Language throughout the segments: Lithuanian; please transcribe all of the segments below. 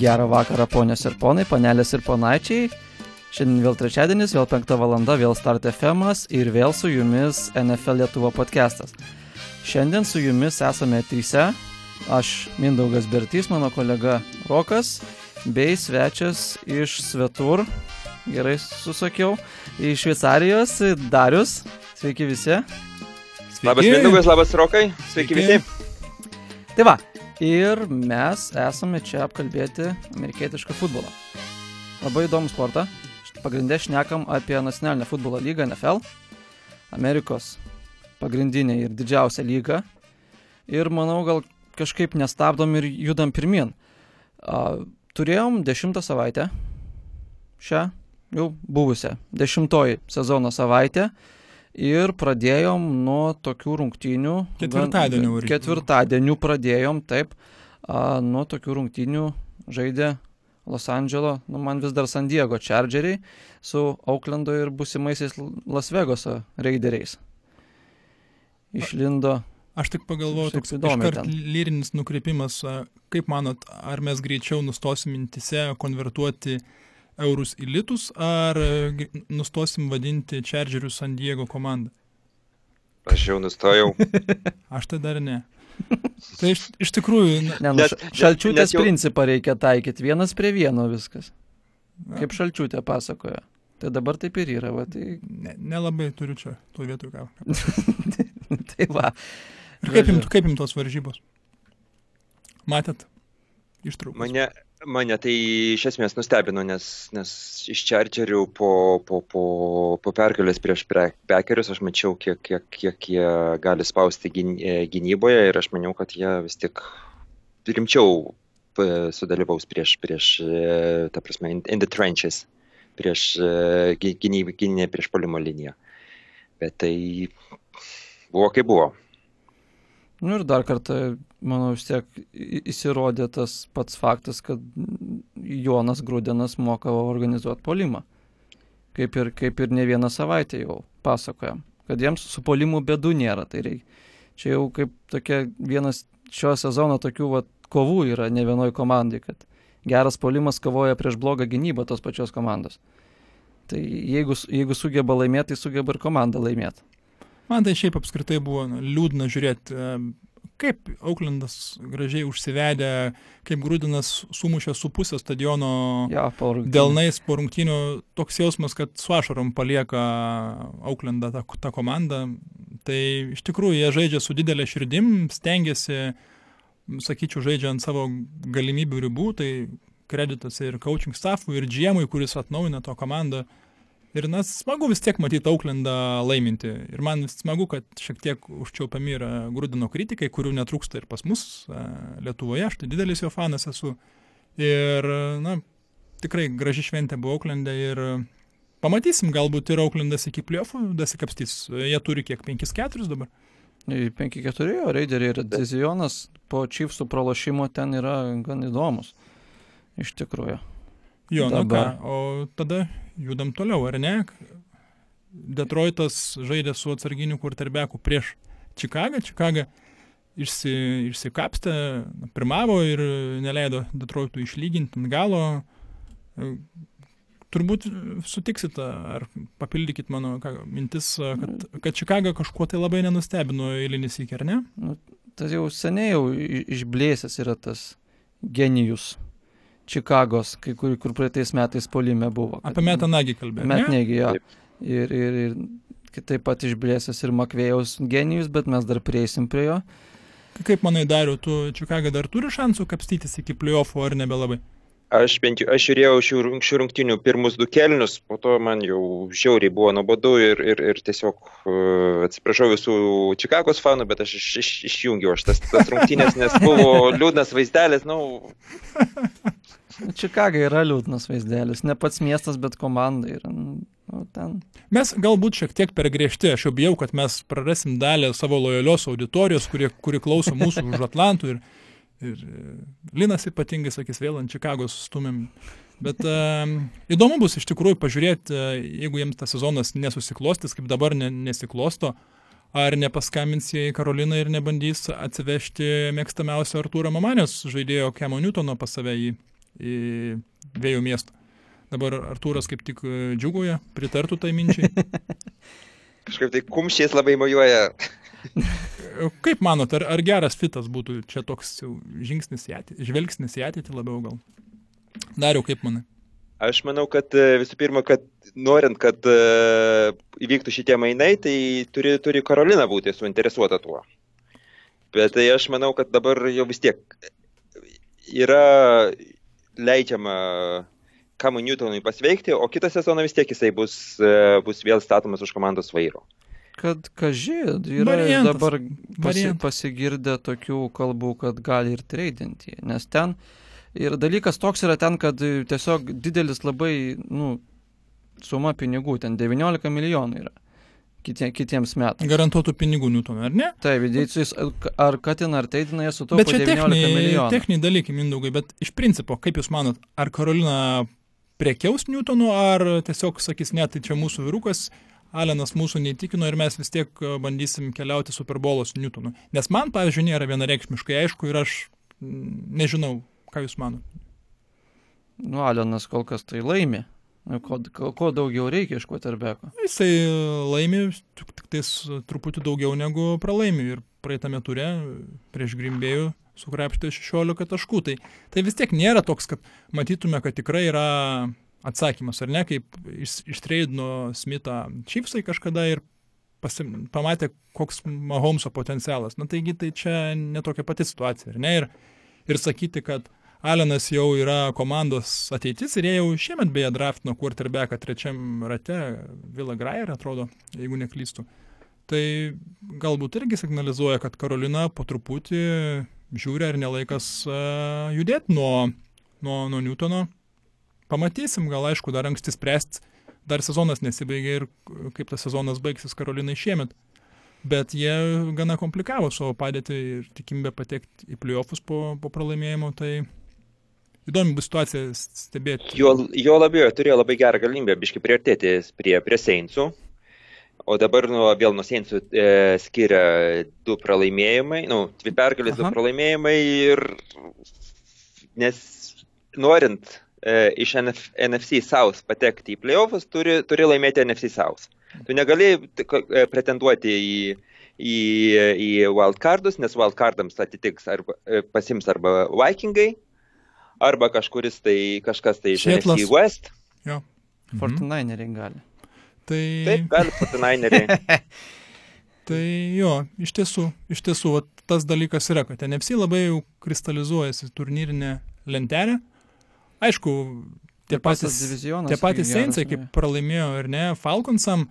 Gerą vakarą, ponios ir ponai, panelės ir ponaičiai. Šiandien vėl trečiadienis, vėl penktą valandą, vėl Start FM ir vėl su jumis NFL Lietuvo podcastas. Šiandien su jumis esame tryse. Aš Mindaugas Bertys, mano kolega Rokas, bei svečias iš Svetur, gerai susakiau, iš Šveicarijos, Darius. Sveiki visi. Sveiki. Labas Mindaugas, labas Rokai, sveiki, sveiki. visi. Tai va, ir mes esame čia apkalbėti amerikietišką futbolą. Labai įdomų sportą. Pagrindė šnekam apie nacionalinę futbolo lygą NFL, Amerikos pagrindinė ir didžiausia lyga. Ir manau, gal kažkaip nestabdom ir judam pirmin. Turėjom dešimtą savaitę, šią jau buvusią, dešimtoji sezono savaitę ir pradėjom nuo tokių rungtynių. Ketvirtadienių. Gan, ketvirtadienių pradėjom, taip, a, nuo tokių rungtynių žaidė Los Andželo, nu man vis dar San Diego Chargeriai su Auklando ir busimaisiais Las Vegaso raideriais. Išlindo. Aš tik pagalvojau, toks iškart lyrinis nukreipimas, kaip manot, ar mes greičiau nustosim mintise konvertuoti eurus į litus, ar nustosim vadinti Chargerių San Diego komandą? Aš jau nustojau. Aš tai dar ne. Tai iš, iš tikrųjų. Ne, nu, šalčiutės jau... principą reikia taikyti, vienas prie vieno viskas. Kaip šalčiutė pasakoja. Tai dabar taip ir yra. Va, tai... Nelabai ne, ne turiu čia tuo vietoj ką. tai va. Ir kaip jums, kaip jums tos varžybos? Matėt? Ištraukas. Mane, mane tai iš esmės nustebino, nes, nes iš Čarčerių po, po, po, po pergalės prieš Pekerius aš mačiau, kiek, kiek, kiek jie gali spausti gynyboje ir aš maniau, kad jie vis tik rimčiau sudalyvaus prieš, prieš, ta prasme, in, in the trenches, prieš gynybinę, prieš polimo liniją. Bet tai buvo kaip buvo. Nu ir dar kartą, manau, vis tiek įsirodė tas pats faktas, kad Jonas Grūdenas moka organizuoti polimą. Kaip ir, kaip ir ne vieną savaitę jau pasakojam, kad jiems su polimu bėdų nėra. Tai reikia. Čia jau kaip tokia vienas šio sezono tokių vat, kovų yra ne vienoj komandai, kad geras polimas kovoja prieš blogą gynybą tos pačios komandos. Tai jeigu, jeigu sugeba laimėti, tai sugeba ir komanda laimėti. Man tai šiaip apskritai buvo liūdna žiūrėti, kaip Auklendas gražiai užsivedė, kaip Grūdinas sumušė su pusę stadiono ja, po delnais po rungtynių. Toks jausmas, kad su ašarom palieka Auklendą tą, tą komandą. Tai iš tikrųjų jie žaidžia su didelė širdim, stengiasi, sakyčiau, žaidžia ant savo galimybių ribų. Tai kreditas ir coaching staffui, ir GM-ui, kuris atnaujina to komandą. Ir na, smagu vis tiek matyti Auklendą laiminti. Ir man smagu, kad šiek tiek užčiaupiami yra Grūdino kritikai, kurių netrūksta ir pas mus Lietuvoje. Aš tai didelis jo fanas esu. Ir, na, tikrai graži šventė buvo Auklendė ir pamatysim, galbūt ir Auklendas iki pliofų dasikapstys. Jie turi kiek 5-4 dabar. 5-4, o Raideriai ir Dizijonas po Chiefsų pralašymo ten yra gan įdomus. Iš tikrųjų. Jo, Dabar. nu ką, o tada judam toliau, ar ne? Detroitas žaidė su atsarginiu quarterbacku prieš Čikagą. Čikaga išsi, išsikapstė, pirmavo ir neleido Detroitui išlyginti ant galo. Turbūt sutiksit ar papildykit mano ką, mintis, kad, kad Čikaga kažkuo tai labai nenustebino eilinį sykį, ar ne? Nu, tas jau seniai jau išblėsęs yra tas genijus Čikagos, kai kur, kur praeitais metais polime buvo. Apie Metanagį kalbėjome. Metnagį, jo. Ir, ir, ir taip pat išblėsęs ir Makvėjaus genijus, bet mes dar prieisim prie jo. Kaip manai, Dariu, tu Čikaga dar turi šansų kapstytis iki playoffų ar nebelabai? Aš bent jau, aš žiūrėjau šių, šių rungtinių pirmus du kelnius, po to man jau žiauriai buvo nuobodu ir, ir, ir tiesiog uh, atsiprašau visų Čikagos fanų, bet aš iš, iš, išjungiau aš tas, tas rungtinės, nes buvo liūdnas vaizdelis, na. Nu, Čikaga yra liūdnas vaizdelis, ne pats miestas, bet komanda yra. Nu, ten. Mes galbūt šiek tiek per griežti, aš jau bijau, kad mes prarasim dalį savo lojalios auditorijos, kuri, kuri klauso mūsų už Atlantų ir, ir Linas ypatingai sakys, vėl ant Čikagos stumėm. Bet uh, įdomu bus iš tikrųjų pažiūrėti, uh, jeigu jiems tas sezonas nesusiklostys, kaip dabar ne, nesiklosto, ar nepaskambins jie į Karoliną ir nebandys atsivežti mėgstamiausio Artūro Mamanės žaidėjo Kemo Newtono pas save į į dviejų miestų. Dabar Artūras kaip tik e, džiugoja, pritartų tai minčiai. Kažkaip tai kumščiais labai mojuoja. E, Kaip manot, ar, ar geras fitas būtų čia toks jau žingsnis į ateitį, žvelgsnis į ateitį labiau gal? Dariau, kaip manai? Aš manau, kad e, visų pirma, kad norint, kad įvyktų šitie mainai, tai turi, turi Karolina būti suinteresuota tuo. Bet tai aš manau, kad dabar jau vis tiek yra leidžiama Kamui Newtonui pasveikti, o kitą sezoną vis tiek jisai bus, e, bus vėl statomas už komandos vairo. Kad, kažį, yra Variantas. dabar pasi, Variantas. pasigirdę tokių kalbų, kad gali ir treidinti, nes ten ir dalykas toks yra ten, kad e, tiesiog didelis labai, nu, suma pinigų, ten 19 milijonų yra kitie, kitiems metams. Garantuotų pinigų Newtonui, ar ne? Taip, jis, ar Katina, ar Teidina, jie sutaupo Bet čia 19 techniniai, milijonų. dalykai, Mindaugai, bet iš principo, kaip Jūs manot, ar Karolina prekiaus Newtonu, ar tiesiog sakys, ne, tai čia mūsų vyrukas, Alenas mūsų neįtikino ir mes vis tiek e, bandysim keliauti Superbolo su Newtonu. Nes man, pavyzdžiui, nėra vienareikšmiškai aišku ir aš mm, nežinau, ką Jūs manot. Nu, Alenas kol kas tai laimi. Ko, ko, ko daugiau reikia iš Quarterbacko? Jisai laimi tik, tik tais truputį daugiau negu pralaimi ir praeitame ture prieš Grimbėjų sukrapštė 16 taškų. Tai, tai vis tiek nėra toks, kad matytume, kad tikrai yra atsakymas, ar ne, kaip iš, ištreidino Smithą Chiefsai kažkada ir pasim, pamatė, koks Mahomeso potencialas. Na taigi tai čia netokia pati situacija, ar ne? Ir, ir sakyti, kad Alenas jau yra komandos ateitis ir jie jau šiemet beje draftino quarterbacką trečiam rate, Vila Grayer atrodo, jeigu neklystu. Tai galbūt irgi signalizuoja, kad Karolina po truputį žiūri, ar nelaikas uh, judėti nuo, nuo, nuo Newtono. Pamatysim, gal aišku, dar anksti spręsti, dar sezonas nesibaigė ir kaip tas sezonas baigsis Karolinai šiemet. Bet jie gana komplikavo savo padėtį ir tikimybę patekti į playoffus po, po pralaimėjimo, tai įdomi bus situacija stebėti. Jo, jo labiau turėjo labai gerą galimybę biškai priartėti prie, prie Seinsų. O dabar nu, vėl nuo Seinsų e, skiria du pralaimėjimai, nu, dvi pergalės, du pralaimėjimai ir nes norint e, iš NF, NFC South patekti į playoffs, turi, turi laimėti NFC South. Tu negali e, pretenduoti į, į, į wildcardus, nes wildcardams atitiks arba e, pasims arba Vikingai, arba kažkuris tai kažkas tai iš Šietlas. NFC West. Jo. Mhm. Fortinaineriai gali. Tai, Taip, gali Fortinaineriai. tai jo, iš tiesų, iš tiesų, vat, tas dalykas yra, kad NFC labai jau kristalizuojasi turnyrinė lentelė. Aišku, tie Ir patys, tie patys Seinsai, kaip pralaimėjo ir ne Falconsam,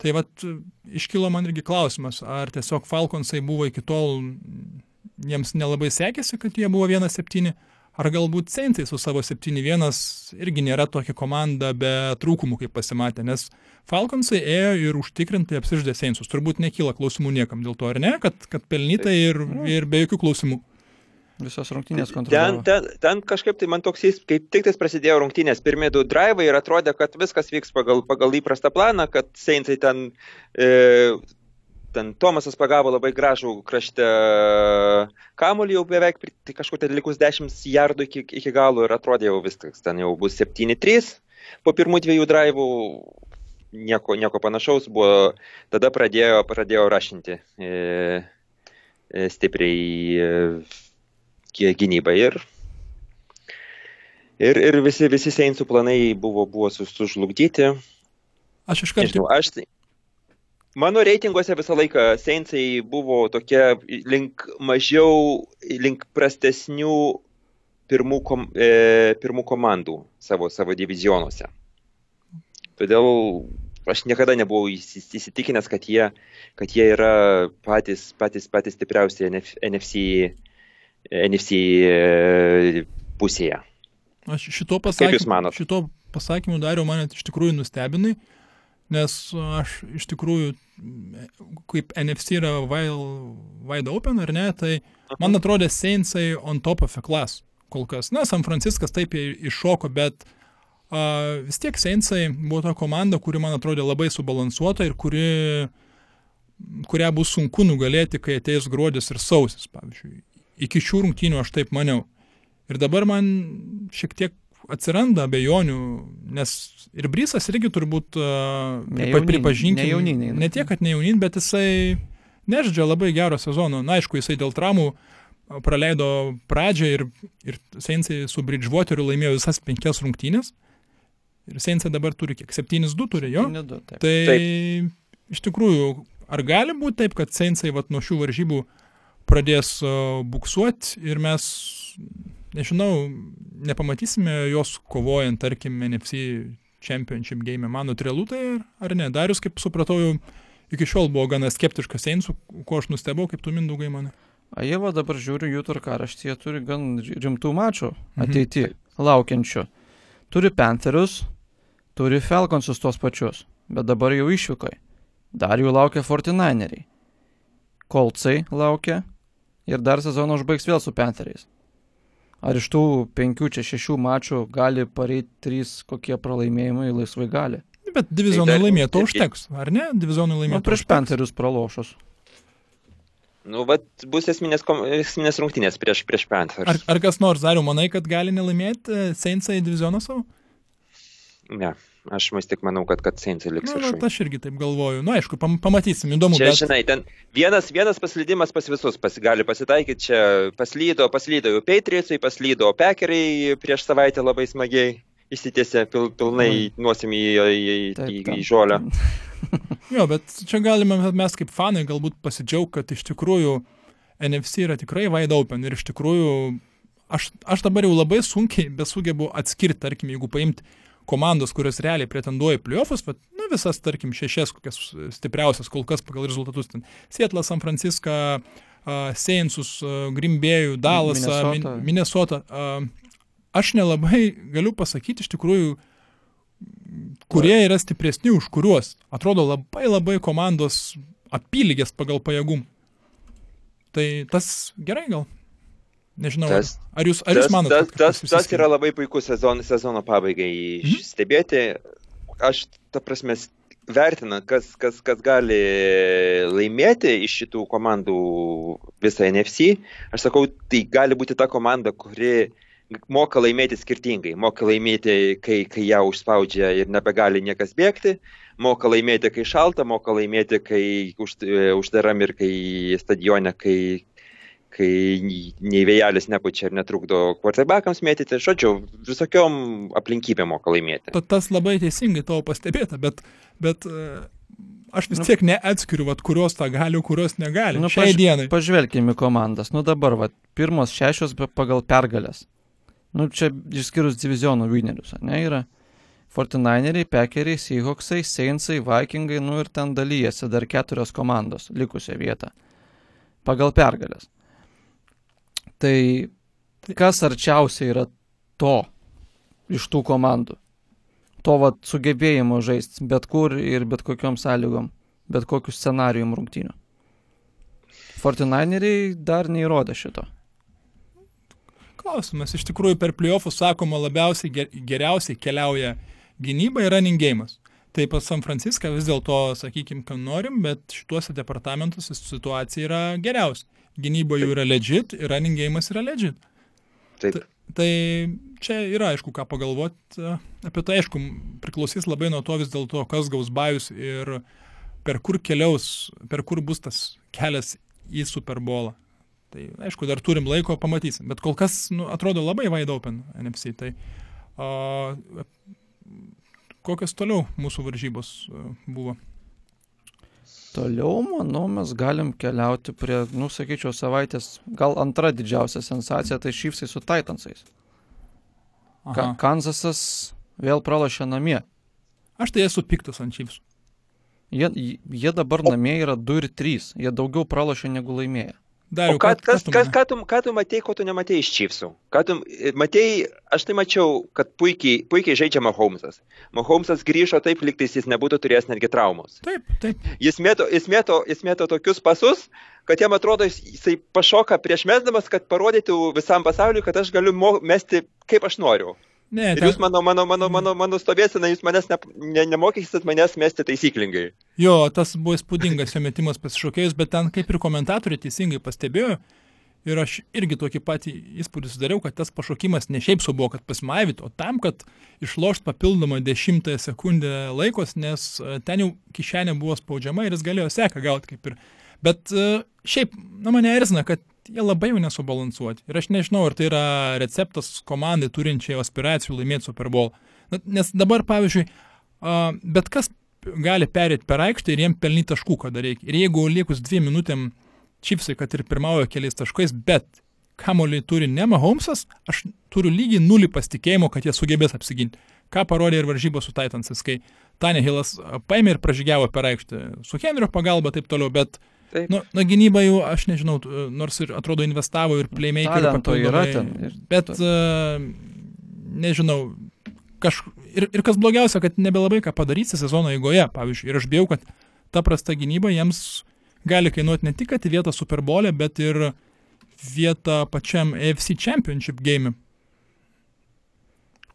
tai vat iškilo man irgi klausimas, ar tiesiog Falconsai buvo iki tol, jiems nelabai sekėsi, kad jie buvo 1-7, ar galbūt Seinsai su savo 7-1 irgi nėra tokia komanda be trūkumų, kaip pasimatė, nes Falconsai ėjo ir užtikrintai apsiždė Seinsus. Turbūt nekyla klausimų niekam dėl to, ar ne, kad, kad pelnytai ir, ir be jokių klausimų. Visos rungtynės Ten, kontroliavo. ten, ten kažkaip tai man toks įspūdis, kaip tik tais prasidėjo rungtynės, pirmie du drivai ir atrodė, kad viskas vyks pagal, pagal įprastą planą, kad Seinsai ten, e, ten Tomasas pagavo labai gražų krašte kamuolį jau beveik, tai kažkur ten likus 10 jardų iki, iki galo ir atrodė jau viskas, ten jau bus 7-3 po pirmų dviejų drivų. Nieko, nieko panašaus buvo, tada pradėjo, pradėjo rašinti e, e, stipriai e, gy- gynybą ir, ir, ir visi, visi Seinsų planai buvo, buvo sužlugdyti. Aš iš karto Nežinau, aš tai. Mano reitinguose visą laiką Seinsai buvo tokie link mažiau, link prastesnių pirmų, kom, e, pirmų komandų savo, savo divizionuose. Todėl aš niekada nebuvau įsitikinęs, kad jie, kad jie yra patys, patys, patys stipriausi NF, NFC, NFC e, pusėje. Aš šito pasakymu, šito pasakymu dariau mane iš tikrųjų nustebinai, nes aš iš tikrųjų, kaip NFC yra wide, open ar ne, tai man atrodė Seinsai on top of a class kol kas. Na, San Franciskas taip iššoko, bet a, vis tiek Seinsai buvo ta komanda, kuri man atrodė labai subalansuota ir kuri, kurią bus sunku nugalėti, kai ateis gruodis ir sausis, pavyzdžiui. Iki šių rungtynių aš taip maniau. Ir dabar man šiek tiek atsiranda abejonių, nes ir Brysas irgi turbūt uh, pripažinkime. Ne jauniniai. Ne tiek, kad ne jaunin, bet jisai nežaidžia labai gero sezono. Na, aišku, jisai dėl traumų praleido pradžią ir, ir Seinsai su Bridgewateriu laimėjo visas penkias rungtynės. Ir Seinsai dabar turi kiek? 7-2 turi jo? 7-2, taip. Tai Taip. iš tikrųjų, ar gali būti taip, kad Seinsai vat, nuo šių varžybų pradės uh, buksuoti ir mes, nežinau, nepamatysime jos kovojant, tarkim, NFC Championship game. Mano trialų tai ar ne? Darius, kaip supratau, jau iki šiol buvo gana skeptiškas Seinsų, ko aš nustebau, kaip tu mindaugai mane. A jie va dabar žiūriu jų tvarkaraštį, jie turi gan rimtų mačų Mhm. ateity, laukiančių. Turi Pantherius, turi Falconsus tos pačius, bet dabar jau išvykai. Dar jų laukia 49eriai. Koltsai laukia ir dar sezoną užbaigs vėl su Pantheriais. Ar iš tų penkių čia šešių mačų gali pareiti trys kokie pralaimėjimai laisvai gali? Bet divizionų dar- laimėto tai- užteks, ar ne? Divizionų Nu, laimėto prieš užteks. Pantherius pralošus. Nu, vat bus esminės, kom- esminės rungtynės prieš, prieš Panthers. Ar, ar kas nors, Dariu, manai, kad gali nelaimėti e, Seinsai divizioną savo? Ne, aš vis tik manau, kad, kad Seinsai liks Na, viršuje. na, aš irgi taip galvoju. Na, aišku, pam, pamatysim, įdomu. Čia, bet... žinai, ten vienas, vienas paslydimas pas visus pas, gali pasitaikyti. Čia paslydo, paslydo jau Patriotsai, paslydo Pekeriai prieš savaitę labai smagiai įsitėsi pil, pilnai nuosim į, į, Taip, į, į žolę. Jo, bet čia galime mes kaip fanai galbūt pasidžiaugti, kad iš tikrųjų NFC yra tikrai wide open ir iš tikrųjų aš, aš dabar jau labai sunkiai besugebu atskirti, tarkim, jeigu paimti komandos, kurios realiai pretenduoja į playoffus, bet, na, visas, tarkim, šešias kokias stipriausias kol kas pagal rezultatus ten. Seattle, San Francisco, uh, Saintsus, uh, Bay, Dallas, Minnesota. Minnesota. Minnesota uh, aš nelabai galiu pasakyti iš tikrųjų, kurie yra stipresni už kuriuos. Atrodo labai labai komandos apylygės pagal pajėgumą. Tai tas gerai gal? Nežinau, Tas- ar jūs, ar jūs tas, manote, tas, kad tas, tas yra labai puikus sezon, sezono pabaigai Mhm. stebėti. Aš, ta prasme, vertina, kas, kas, kas gali laimėti iš šitų komandų visą NFC. Aš sakau, tai gali būti ta komanda, kuri moka laimėti skirtingai. Moka laimėti, kai, kai ją užspaudžia ir nebegali niekas bėgti. Moka laimėti, kai šalta, moka laimėti, kai už, uždaram ir kai stadione, kai, kai nei vėjelis nepučia ir netrukdo quarterbackams mėtyti. Žodžiu, visokiom aplinkybėm moka laimėti. Ta- Tas labai teisingai tavo pastebėta, bet, bet e, aš vis Nu. tiek neatskiriu, vat, kurios tą gali, kurios negali. Nu, Šiai paž- dienai. Pažvelkime į komandas. Nu dabar, va, pirmos šešios pagal pergalės. Nu čia išskyrus divizionų winnerius, ne, yra 49eriai, Packeriai, Seahawksai, Saintsai, Vikingai, nu ir ten dalyjasi dar keturios komandos likusią vietą. Pagal pergalės. Tai kas arčiausiai yra to iš tų komandų? To va sugebėjimo žaisti bet kur ir bet kokiom sąlygom, bet kokiu scenarijum rungtynių. 49eriai dar neįrodė šito. Klausimas, iš tikrųjų per playoffus sakoma labiausiai ger, geriausiai keliauja gynyba ir running game'as. Tai pas San Franciską vis dėlto, sakykime, ką norim, bet šituose departamentuose situacija yra geriausia. Gynyba jų yra legit ir running game'as yra legit. Taip. Tai čia yra aišku, ką pagalvoti. Apie tai aišku, priklausys labai nuo to vis dėlto, kas gaus bajus ir per kur keliaus, per kur bus tas kelias į Super Bowlą. Tai aišku, dar turim laiko, pamatysim. Bet kol kas nu, atrodo labai wide open NFC. Tai a, kokios toliau mūsų varžybos a, buvo? Toliau, manau, mes galim keliauti prie, nu, sakyčiau, savaitės, gal antra didžiausia sensacija, tai Šyfsai su Titansais. Ka Aha. Kanzasas vėl pralašė namie. Aš tai esu piktas ant Chiefs. Jie, jie dabar namie yra 2 ir 3, jie daugiau pralašė negu laimėjo. Dariau, O ką, kas, kas, ką, tu, ką tu matei, ko tu nematei iš Chiefsų? Ką tu matei, aš tai mačiau, kad puikiai, puikiai žaidžia Mahomesas. Mahomesas grįžo taip, lygtais jis nebūtų turėjęs netgi traumos. Taip, taip. Jis mėto, jis, mėto, jis mėto tokius pasus, kad jam atrodo, jis- jisai pašoka prieš mesdamas, kad parodytų visam pasauliu, kad aš galiu mesti kaip aš noriu. Ne, Ir ten, jūs mano, mano, mano, mano, mano stovėsina, jūs manęs ne, ne, nemokysit manęs mesti taisyklingai. jo, tas buvo įspūdingas jo metimas pasišokėjus, bet ten kaip ir komentatoriai teisingai pastebėjo, Ir aš irgi tokį patį įspūdį sudariau, kad tas pašokimas ne šiaip su buvo, kad pasimavyti, o tam, kad išlošt papildomą dešimtąją sekundę laikos, nes e, ten jau kišenė buvo spaudžiama ir jis galėjo seką gauti kaip ir. Bet e, šiaip, na mane erzina, kad jie labai jau nesubalansuoti. Ir aš nežinau, ar tai yra receptas komandai turinčiai aspiracijų laimėti Super Bowl. Nes dabar, pavyzdžiui, bet kas gali perėti per aikštę ir jiem pelnyti taškų, kada reikia. Ir jeigu likus dviem minutėm Čipsai, kad ir pirmauja keliais taškais, bet kamoliai turi ne Mahomesas, aš turiu lygiai nulį pasitikėjimo, kad jie sugebės apsiginti. Ką parodė ir varžybos su Titansais, kai Tane Hilas paėmė ir pražygiavo per aikštę. Su Henrio pagalba taip toliau, bet Taip. Nu, na, gynyba jau, aš nežinau, nors ir atrodo investavo ir playmakerių yra ten. Ir... Bet, uh, nežinau, kaž... ir, ir kas blogiausia, kad nebelabai ką padaryti sezono eigoje, pavyzdžiui. Ir aš bijau, kad ta prasta gynyba jiems gali kainuoti ne tik vietą Super Bowl'e, bet ir vietą pačiam AFC Championship game.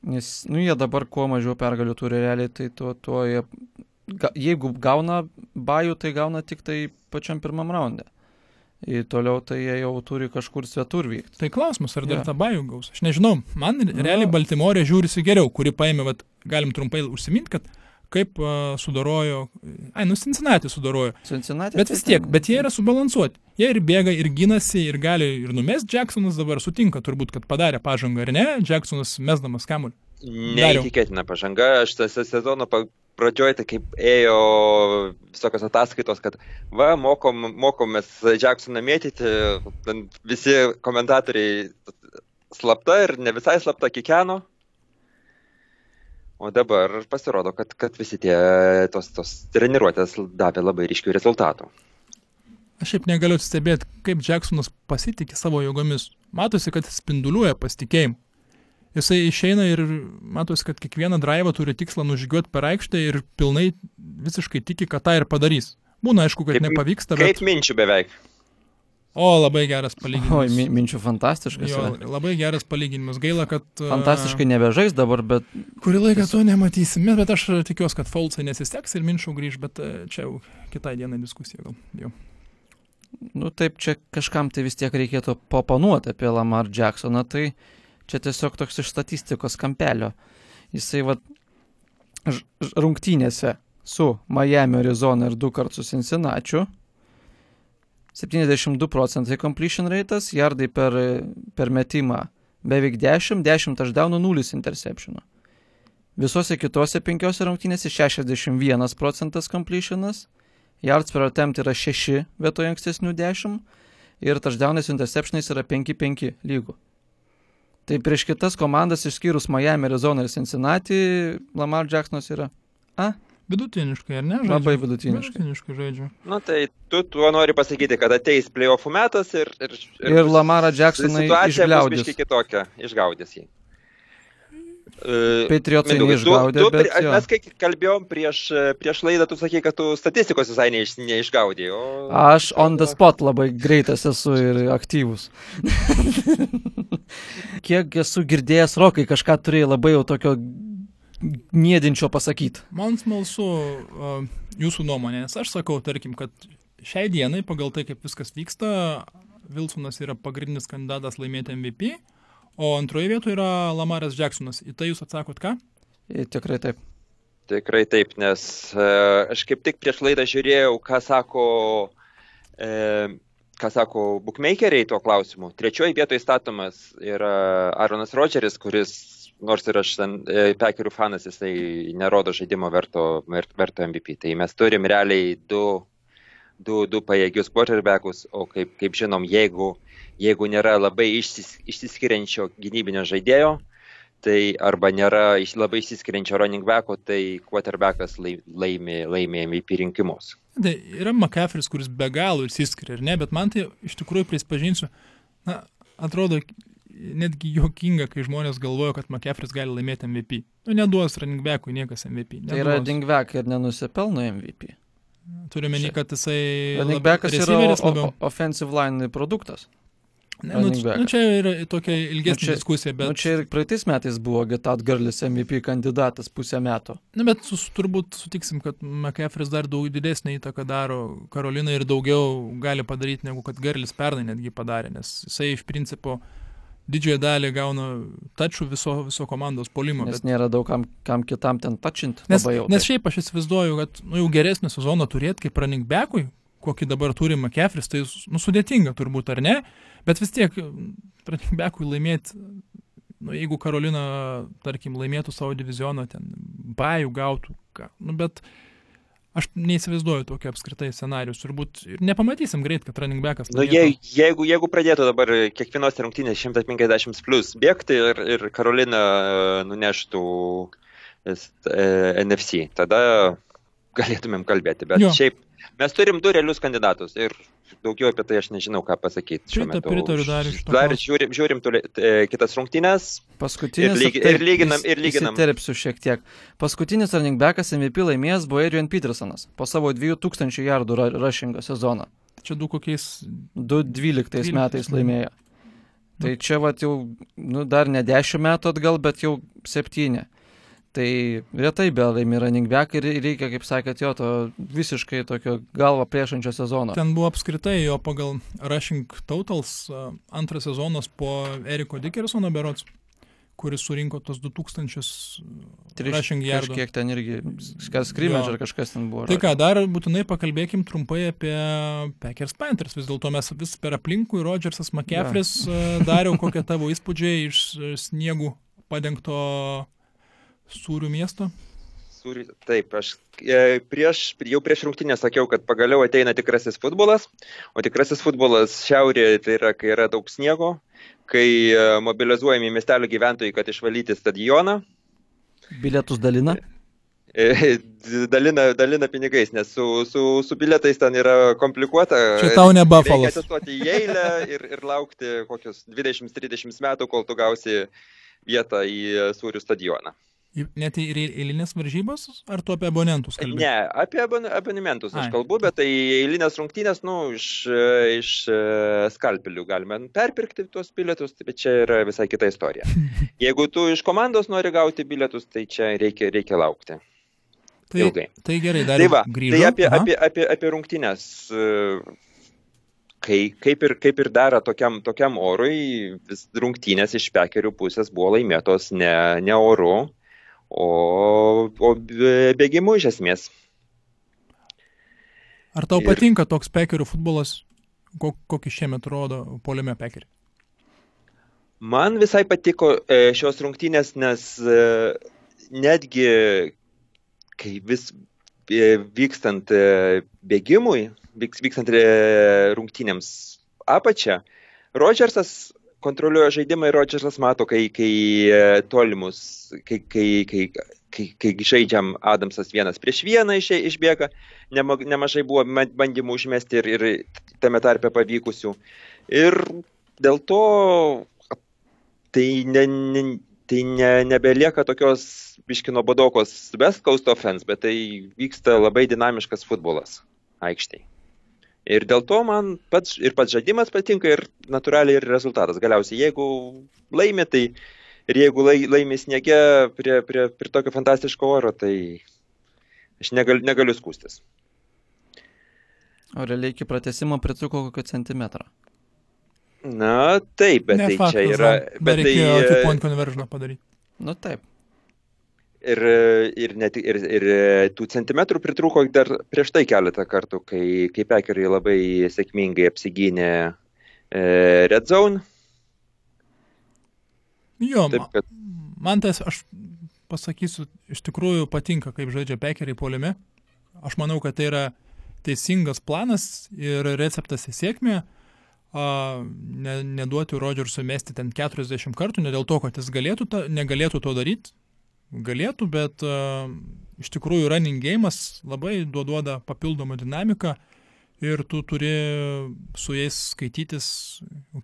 Nes, nu, jie dabar kuo mažiau pergalių turi realiai, tai tuo, tuo jie, ga, jeigu gauna bajų, tai gauna tik tai pačiam pirmam raunde. Ir toliau tai jie jau turi kažkur svetur vykti. Tai klausimas, ar dar yeah. tą bajų gaus? Aš nežinau, man realiai Baltimorė žiūrisi geriau, kuri paėmė, vat, galim trumpai užsiminti, kad kaip uh, sudarojo, ai, nu Cincinnati sudarojo. Cincinnati. Bet vis tiek, bet jie yra subalansuoti. Jie ir bėga, ir ginasi, ir gali ir numest Jacksonas dabar sutinka turbūt, kad padarė pažangą, ar ne? Jacksonas mesdamas kamuolį. Neįtikėtina pažanga, aš tas sezono pradžioje, tai kaip ėjo visokios ataskaitos, kad va, mokom, mokomės Jacksoną mėtyti, visi komentatoriai slapta ir ne visai slapta kikeno, O dabar pasirodo, kad, kad visi tie tos, tos treniruotės davė labai ryškių rezultatų. Aš šiaip negaliu stebėti, kaip Jacksonas pasitikė savo jėgomis. Matosi, kad spinduliuoja pasitikėjimu. Jisai išeina ir matosi, kad kiekvieną drivą turi tikslą nužygiuoti per aikštę ir pilnai visiškai tiki, kad tą ir padarys. Būna aišku, kad kaip, nepavyksta, bet... Kaip minčių beveik. O, labai geras palyginimas. Oi, min, minčių fantastiškas. Jo, yra. labai geras palyginimas. Gaila, kad... Fantastiškai nebežais dabar, bet... Kurį laiką to nematysime, bet aš tikiuosi, kad Folsai nesisteks ir minčių grįž, bet čia jau kitai dienai diskusija gal. Jau. Nu taip, čia kažkam tai vis tiek reikėtų papanuoti apie Lamar Jacksoną, tai čia tiesiog toks iš statistikos kampelio. Jisai va rungtynėse su Miami, Arizona ir du kartus Cincinnati 72 procentai completion ratas, jardai per, per metimą beveik 10, 10 touchdownų, 0 interceptionų. Visose kitose penkiose rungtynėse 61 procentas completionas, yards per attempt yra 6 vietoje ankstesnių 10 ir touchdownais interceptionais yra 5-5 lygų. Tai prieš kitas komandas išskyrus Miami, Arizona ir Cincinnati, Lamar Jacksonas yra A, Vidutiniškai, ar ne? Žaidžia? Labai vidutiniškai. Vidutiniškai žaidžia. Na tai tu tuo nori pasakyti, kad ateis playoffų metas ir... Ir, ir, ir Lamarą Jacksoną išgaudys. Situacija kitokia, išgaudys jį. Uh, Patriotsai neišgaudė, tu, tu, bet... Jo. Mes kai kalbėjom prieš, prieš laidą, tu sakei, kad tu statistikos visai neiš, neišgaudė. O... Aš on the spot labai greitas esu ir aktyvus. Kiek esu girdėjęs, Rokai, kažką turėjai labai jau tokio niedinčio pasakyti. Man smalsu uh, jūsų nuomonė, nes aš sakau, tarkim, kad šiai dienai, pagal tai, kaip viskas vyksta, Vilsonas yra pagrindinis kandidatas laimėti MVP, o antroje vietoje yra Lamaras Jacksonas. Į tai jūs atsakot ką? I, tikrai taip. Tikrai taip, nes uh, aš kaip tik prieš laidą žiūrėjau, ką sako, uh, ką sako bookmakeriai tuo klausimu. Trečioji vietoje statomas yra Aaronas Rodžeris, kuris nors ir aš ten e, pekerių fanas, jisai nerodo žaidimo verto, verto MVP. Tai mes turim realiai du, du, du pajėgius quarterbackus, o kaip, kaip žinom, jeigu, jeigu nėra labai išsis, išsiskiriančio gynybinio žaidėjo, tai arba nėra labai išsiskiriančio running backo, tai quarterbackas laimė, laimė MVP rinkimus. Tai yra McCaffrey, kuris be galo išsiskiria, ar ne, bet man tai iš tikrųjų prisipažinsiu, na, atrodo netgi juokinga, kai žmonės galvoja, kad McCaffrey gali laimėti MVP. Nu, neduos running backui niekas MVP. Neduos. Tai yra dingback ir nenusipelno MVP. Turime menį, kad jisai... Running backas yra o, o, offensive line produktas. Ne, nu, nu, čia yra tokia ilgesnė Nu, čia- diskusija, bet... Nu, čia ir praeitais metais buvo Getat Garlis MVP kandidatas pusę metų. Na, bet sus, turbūt sutiksim, kad McCaffrey's dar daug didesnį įtaką daro Karolinai ir daugiau gali padaryti, negu kad Garlis pernai netgi padarė, nes jisai iš principo didžiąją dalį gauna tačių viso, viso komandos polimo. Nes Bet, nėra daug kam, kam kitam ten tačinti. nes, jau. nes šiaip aš įsivaizduoju, kad nu, jau geresnį sezoną turėti kaip running backui, kokį dabar turi McCaffrey's, tai nu, sudėtinga turbūt, ar ne? Bet vis tiek backui laimėti, nu, jeigu Karolina, tarkim, laimėtų savo divizioną, ten bajų gautų, ką, nu, bet aš neįsivaizduoju tokio apskritai scenarius. Turbūt ir nepamatysim greit, kad running backas. Nu, je, jeigu, jeigu pradėtų dabar kiekvienos rungtynės 150 plus bėgti ir, ir Karolina e, nuneštų e, NFC, tada galėtumėm kalbėti. Bet jo. šiaip mes turim du realius kandidatus ir daugiau apie tai aš nežinau, ką pasakyti. metu. pritariu Dariui šituo Dar klausimu. žiūrim, žiūrim toli, e, kitas rungtynės. Paskutinis. Ir lygi- taip, ir lyginam- ir lyginam. Įsiterpsiu šiek tiek. Paskutinis running backas MVP laimėjęs buvo Adrian Petersonas po savo 2000 jardų rushingo sezoną. Čia du kokiais. 2012 12 metais laimėjo. Tai čia vat jau, nu, dar ne 10 metų atgal, bet jau 7. Tai retai be laimi running back ir reikia, kaip sakėt, jo to visiškai tokio galvą plėšančio sezono. Ten buvo apskritai jo pagal Rushing Totals antras sezonas po Eriko Dickersono berots, kuris surinko tos 2000 Triš- Rushing yardų. Kažkiek ten irgi, kas skrimėdž Jo. ar kažkas ten buvo. Tai ką, dar būtinai pakalbėkim trumpai apie Packers Panthers. Vis dėlto mes vis per aplinkui, Rodgersas McCaffrey's dariau, kokie tavo įspūdžiai iš sniegų padengto sūrių miesto. Sūri- Taip, aš e, prieš, jau prieš rungtynę sakiau, kad pagaliau ateina tikrasis futbolas, o tikrasis futbolas šiaurėje tai yra, kai yra daug sniego, kai e, mobilizuojami miestelio gyventojai, kad išvalyti stadioną, Bilietus dalina. e, dalina, dalina pinigais, nes su, su, su bilietais ten yra komplikuota. Čia tau ne Reikia Buffalo's. atsistoti į eilę ir, ir laukti kokius 20-30 metų, kol tu gausi vietą į Sūrių stadioną. Net ir eilinės varžybos, ar tu apie abonentus kalbėjai? Ne, apie abon abonementus aš Ai. kalbu, bet tai eilinės rungtynės, nu, iš, iš e, skalpelių galime perpirkti tuos bilietus, bet čia yra visai kita istorija. Jeigu tu iš komandos nori gauti bilietus, tai čia reikia, reikia laukti Tai, ilgai. tai gerai, dar Tai va, grįžau. tai apie, Aha. apie, apie, apie rungtynės. e, Kai, kaip, ir, kaip ir dera tokiam, tokiam orui, rungtynės iš pekerių pusės buvo laimėtos ne, ne oru, o, o bė- bėgimu iš esmės. Ar tau ir- patinka toks pekerių futbolas, ko- kokį šiemet rodo poliame pekeriai? Man visai patiko e, šios rungtynės, nes e, netgi kai vis e, vykstant e, bėgimui, vyks, vykstant e, rungtynėms apačią, Rodžersas kontroliuoja žaidimą ir Rodžersas mato, kai, kai e, tolimus, kai, kai, kai, kai, kai žaidžiam Adamsas vienas prieš vieną iš, išbėga, nema, nemažai buvo bandymų užmesti ir, ir tame tarpe pavykusių. Ir dėl to tai, ne, ne, tai ne, nebelieka tokios biškino badokos West Coast offense, bet tai vyksta labai dinamiškas futbolas aikštėje. Ir dėl to man pats ir pats žaidimas patinka ir natūraliai ir rezultatas. Galiausiai, jeigu laimi, tai ir jeigu lai, laimi sniege prie, prie, prie tokio fantastiško oro, tai aš negal, negaliu skūstis. O realiai iki pratesimo pritruko kokio centimetro. Na, taip, bet ne tai faktas, čia yra. Bet tai, reikėjo e, two point conversion padaryti. Nu taip. Ir, ir, net, ir, ir tų centimetrų pritruko dar prieš tai keletą kartų, kai, kai pekeriai labai sėkmingai apsigynė e, Red Zone. Jo, Taip, kad man tas, aš pasakysiu, iš tikrųjų patinka, kaip žaidžia pekeriai poliame. Aš manau, kad tai yra teisingas planas ir receptas į sėkmę. A, ne, neduoti Rodžersui mesti ten 40 kartų, ne dėl to, kad jis galėtų ta, negalėtų to daryti. Galėtų, bet a, iš tikrųjų running game'as labai duoda papildomą dinamiką ir tu turi su jais skaitytis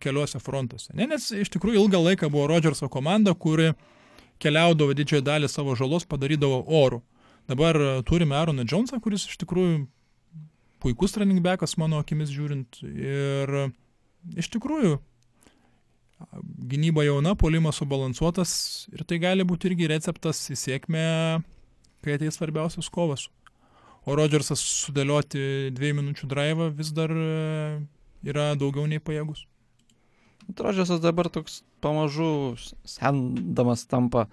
keliuose frontuose. Ne, nes iš tikrųjų ilgą laiką buvo Rodžerso komanda, kuri keliaudavo didžiąją dalį savo žalos padarydavo orų. Dabar a, turime Aaroną Jonesą, kuris iš tikrųjų puikus running backas mano akimis žiūrint. Ir iš tikrųjų gynyba jauna, polimas subalansuotas ir tai gali būti irgi receptas į sėkmę, kai ateis svarbiausias kovas. O Rodžersas sudėlioti dviejų minučių drivą vis dar e, yra daugiau nei pajėgus. Rodžersas dabar toks pamažu sendamas tampa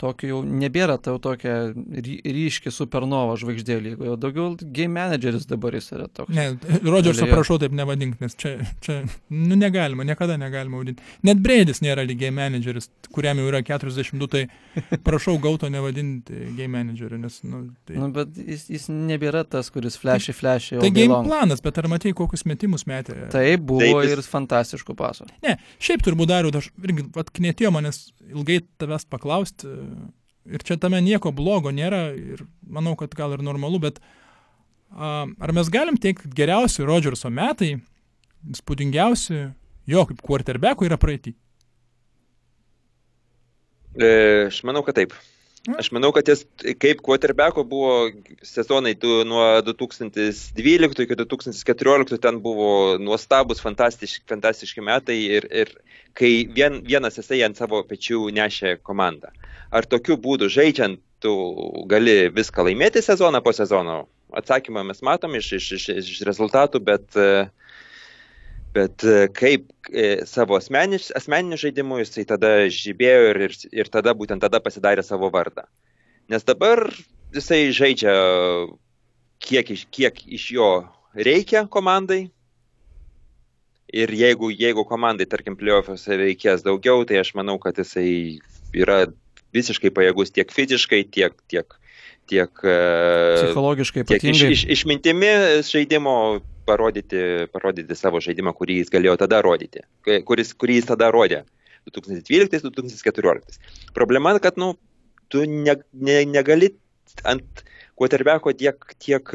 tokio jau nebėra tau tokia ry, ryški supernova žvaigždė lygoje, daugiau game manageris dabar jis yra toks. Ne, Rodžersą prašau taip nevadink, nes čia, čia nu, negalima, niekada negalima vadinti. Net Breidis nėra game manageris, kuriam jau yra 42, tai prašau gauto nevadinti game manageriu, nes... Nu, tai... nu, bet jis, jis nebėra tas, kuris flashy, flashy. Tai game long. planas, bet ar matei, kokius metimus metė? Taip, buvo taip, jis... ir fantastiškų pasų. Ne, šiaip turbūt dariau, aš irgi, vat, knėtėjo manęs ilgai tavęs paklausti, ir čia tame nieko blogo nėra, ir manau, kad gal ir normalu, bet a, ar mes galim teikti geriausi Rodžerso metai, spūdingiausi jo kaip quarterbackų yra praeitį? E, aš manau, kad taip. Aš manau, kad jis kaip quarterbacko buvo sezonai tu, nuo 2012 iki 2014 ten buvo nuostabus, fantastiški, fantastiški metai ir, ir kai vien, vienas jisai ant savo pečių nešė komandą. Ar tokiu būdu žaidžiant tu gali viską laimėti sezoną po sezono? Atsakymą mes matom iš, iš, iš, iš rezultatų, bet, bet kaip e, savo asmeniniu asmeniniu žaidimu jisai tada žibėjo ir, ir, ir tada būtent tada pasidarė savo vardą. Nes dabar jisai žaidžia kiek iš, kiek iš jo reikia komandai. Ir jeigu, jeigu komandai, tarkim, playoffuose reikės daugiau, tai aš manau, kad jisai yra visiškai pajėgus tiek fiziškai, tiek, tiek, tiek e, psichologiškai, tiek iš, iš, išmintimi žaidimo parodyti, parodyti savo žaidimą, kurį jis galėjo tada rodyti, kuris, kurį jis tada rodė 2012-2014. Problema, kad nu, tu ne, ne, negali ant quarterbacko tiek, tiek,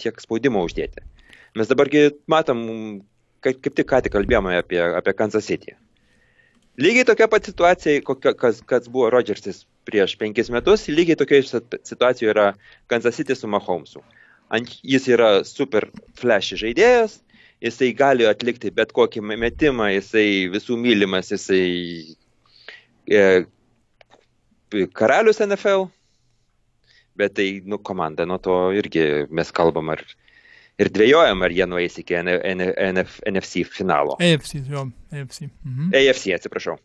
tiek spaudimo uždėti. Mes dabargi matom, kaip, kaip tik ką tik kalbėjome apie, apie Kansas City. Lygiai tokia pat situacija, kokia, kas, kas buvo Rodžersis prieš penkis metus, lygiai tokia situacija yra Kansas City su Mahomesu. Ant, jis yra super flash žaidėjas, jisai gali atlikti bet kokį metimą, jisai visų mylimas, jisai e, karalius NFL, bet tai, nu, komanda, nuo to irgi mes kalbam, ar ir dvėjojam, ar jie nueis iki NF, NFC finalo. AFC, jo, AFC. Mhm. AFC, atsiprašau.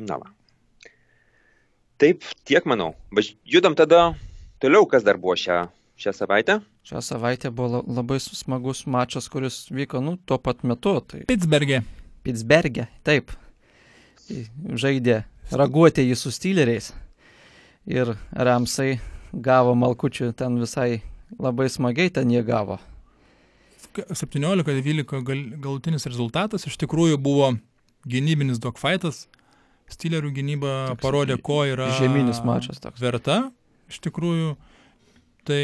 Na, va. Taip, tiek manau. Judam tada toliau, kas dar buvo šią, šią savaitę. Šią savaitę buvo labai smagus mačas, kuris vyko, nu, tuo pat metu. Tai... Pittsburgė. Pittsburgė, taip. Žaidė raguotieji su styleriais. Ir Ramsai gavo malkučių ten visai labai smagiai ten jie gavo. 17-12 gal, galutinis rezultatas iš tikrųjų buvo gynybinis dogfightas. Stilerių gynyba toks parodė, ko yra žeminis mačas toks. verta. Iš tikrųjų, tai